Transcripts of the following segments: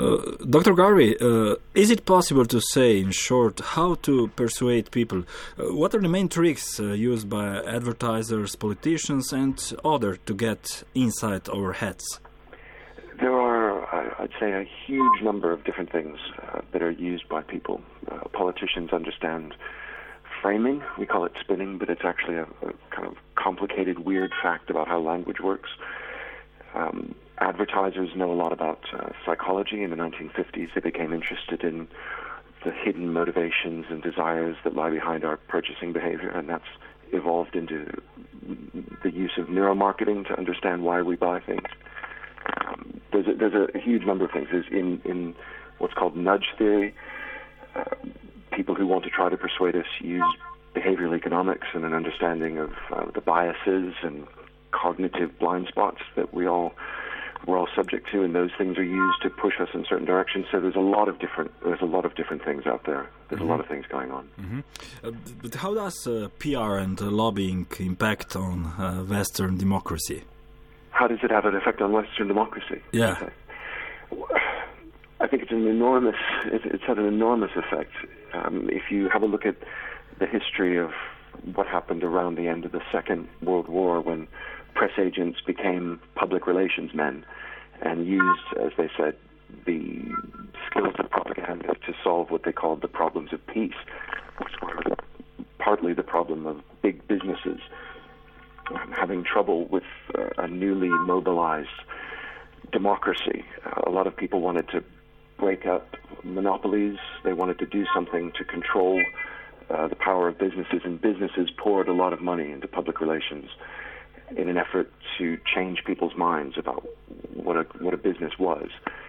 Uh, Dr. Garvey, uh, is it possible to say, in short, how to persuade people? Uh, what are the main tricks uh, used by advertisers, politicians, and others to get inside our heads? There are, I'd say, a huge number of different things uh, that are used by people. Politicians understand framing. We call it spinning, but it's actually a, a kind of complicated, weird fact about how language works. Um, advertisers know a lot about uh, psychology. In the 1950s, they became interested in the hidden motivations and desires that lie behind our purchasing behavior, and that's evolved into the use of neuromarketing to understand why we buy things. Um, there's a, there's a huge number of things. There's in in what's called nudge theory. Uh, people who want to try to persuade us use behavioral economics and an understanding of uh, the biases and cognitive blind spots that we all we're all subject to, and those things are used to push us in certain directions. So there's a lot of different there's a lot of different things out there. There's mm-hmm. a lot of things going on. Mm-hmm. Uh, but how does uh, PR and uh, lobbying impact on uh, Western democracy? How does it have an effect on Western democracy? Yeah. Okay. I think it's an enormous. It's had an enormous effect. Um, if you have a look at the history of what happened around the end of the Second World War, when press agents became public relations men and used, as they said, the skills of propaganda to solve what they called the problems of peace, which were partly the problem of big businesses having trouble with uh, a newly mobilized democracy. Uh, a lot of people wanted to break up monopolies. They wanted to do something to control uh, the power of businesses, and businesses poured a lot of money into public relations in an effort to change people's minds about what a what a business was.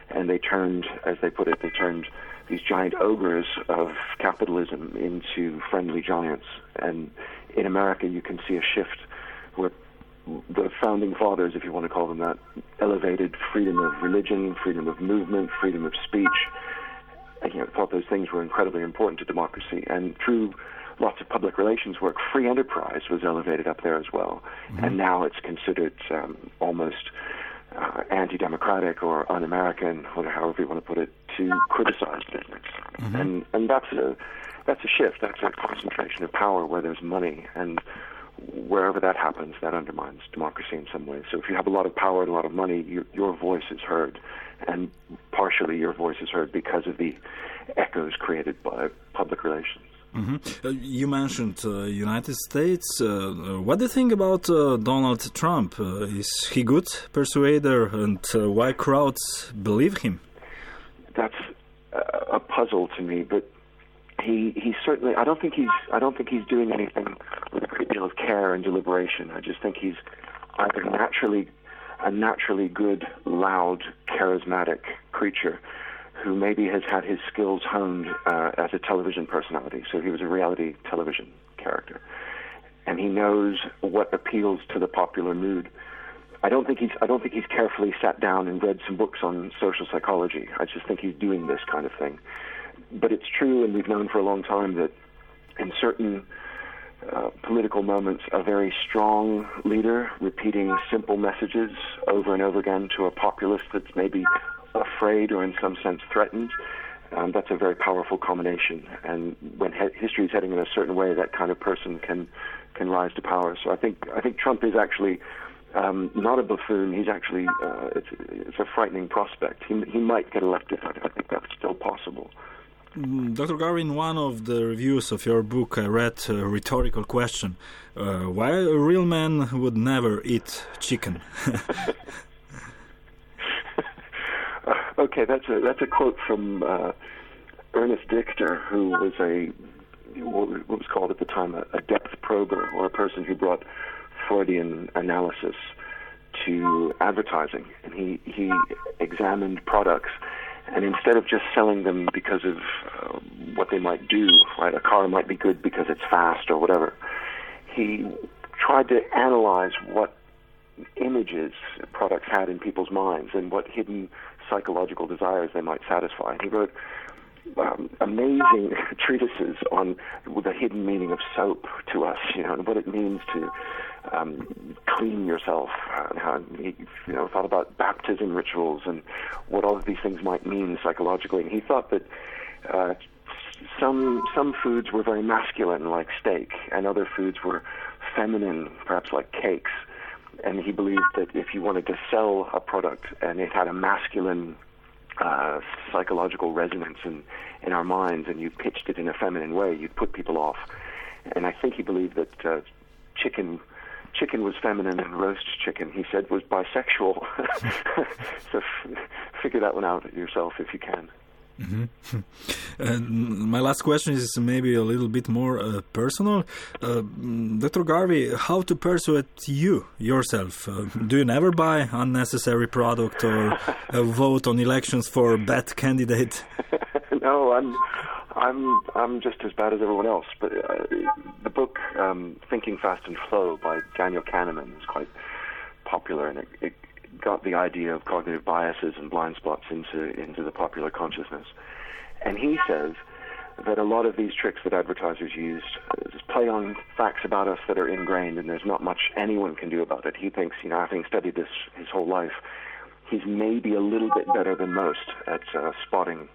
And they turned, as they put it, they turned these giant ogres of capitalism into friendly giants. And in America, you can see a shift where the founding fathers, if you want to call them that, elevated freedom of religion, freedom of movement, freedom of speech. You know, thought those things were incredibly important to democracy. And through lots of public relations work, free enterprise was elevated up there as well. Mm-hmm. And now it's considered um, almost uh, anti-democratic or un-American, or however you want to put it, to criticize business. Mm-hmm. And and that's a that's a shift. That's a concentration of power where there's money, and wherever that happens, that undermines democracy in some ways. So if you have a lot of power and a lot of money, you, your voice is heard, and partially your voice is heard because of the echoes created by public relations. Mm-hmm. Uh, you mentioned uh, United States. Uh, uh what do you think about uh, Donald Trump? Uh, is he good persuader, and why crowds believe him? That's a puzzle to me, but he he certainly. I don't think he's. I don't think he's doing anything great deal of care and deliberation. I just think he's either naturally a naturally good, loud, charismatic creature who maybe has had his skills honed uh, as a television personality. So he was a reality television character, and he knows what appeals to the popular mood. I don't think he's I don't think he's carefully sat down and read some books on social psychology. I just think he's doing this kind of thing. But it's true, and we've known for a long time that in certain uh, political moments, a very strong leader repeating simple messages over and over again to a populace that's maybe afraid or in some sense threatened, um, that's a very powerful combination. And when he- history is heading in a certain way, that kind of person can can rise to power. So I think I think Trump is actually um, not a buffoon. He's actually uh, it's, it's a frightening prospect. He he might get elected. I, I think that's still possible. Mm, Dr. Garvey, one of the reviews of your book, I read a rhetorical question: uh, Why a real man would never eat chicken? Okay, that's a that's a quote from uh, Ernest Dichter, who was a what was called at the time a, a depth prober, or a person who brought Freudian analysis to advertising, and he he examined products, and instead of just selling them because of uh, what they might do, right? A car might be good because it's fast or whatever. He tried to analyze what images products had in people's minds and what hidden psychological desires they might satisfy. He wrote, um, amazing treatises on the hidden meaning of soap to us, you know, and what it means to um, clean yourself, and how he, you know, thought about baptism rituals and what all of these things might mean psychologically. And he thought that uh, some some foods were very masculine, like steak, and other foods were feminine, perhaps like cakes. And he believed that if you wanted to sell a product and it had a masculine uh, psychological resonance in, in our minds and you pitched it in a feminine way, you'd put people off. And I think he believed that uh, chicken chicken was feminine and roast chicken, he said, was bisexual. so f- figure that one out yourself if you can. Mm-hmm. And my last question is maybe a little bit more uh, personal. Uh, Dr. Garvey, how to persuade you yourself? Uh, do you never buy unnecessary product or vote on elections for bad candidate? no, I'm I'm I'm just as bad as everyone else. But uh, the book um, Thinking Fast and Slow by Daniel Kahneman is quite popular, and it, it got the idea of cognitive biases and blind spots into into the popular consciousness. And he says that a lot of these tricks that advertisers use just play on facts about us that are ingrained, and there's not much anyone can do about it. He thinks, you know, having studied this his whole life, he's maybe a little bit better than most at uh, spotting.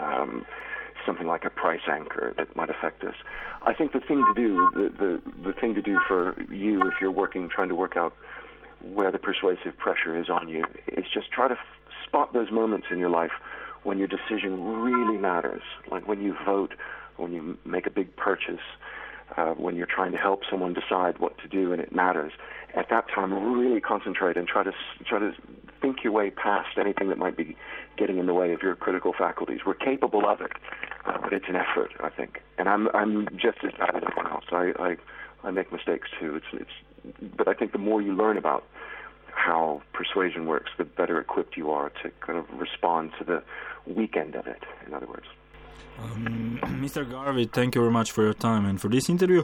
Um, something like a price anchor that might affect us. I think the thing to do, the, the, the thing to do for you if you're working, trying to work out where the persuasive pressure is on you is just try to f- spot those moments in your life when your decision really matters, like when you vote, when you make a big purchase, uh, when you're trying to help someone decide what to do and it matters. At that time, really concentrate and try to try to think your way past anything that might be getting in the way of your critical faculties. We're capable of it, uh, but it's an effort, I think. And I'm I'm just as bad as everyone else. I I, I make mistakes too. It's it's, but I think the more you learn about how persuasion works, the better equipped you are to kind of respond to the weekend of it. In other words. Um, Mr. Garvey, thank you very much for your time and for this interview.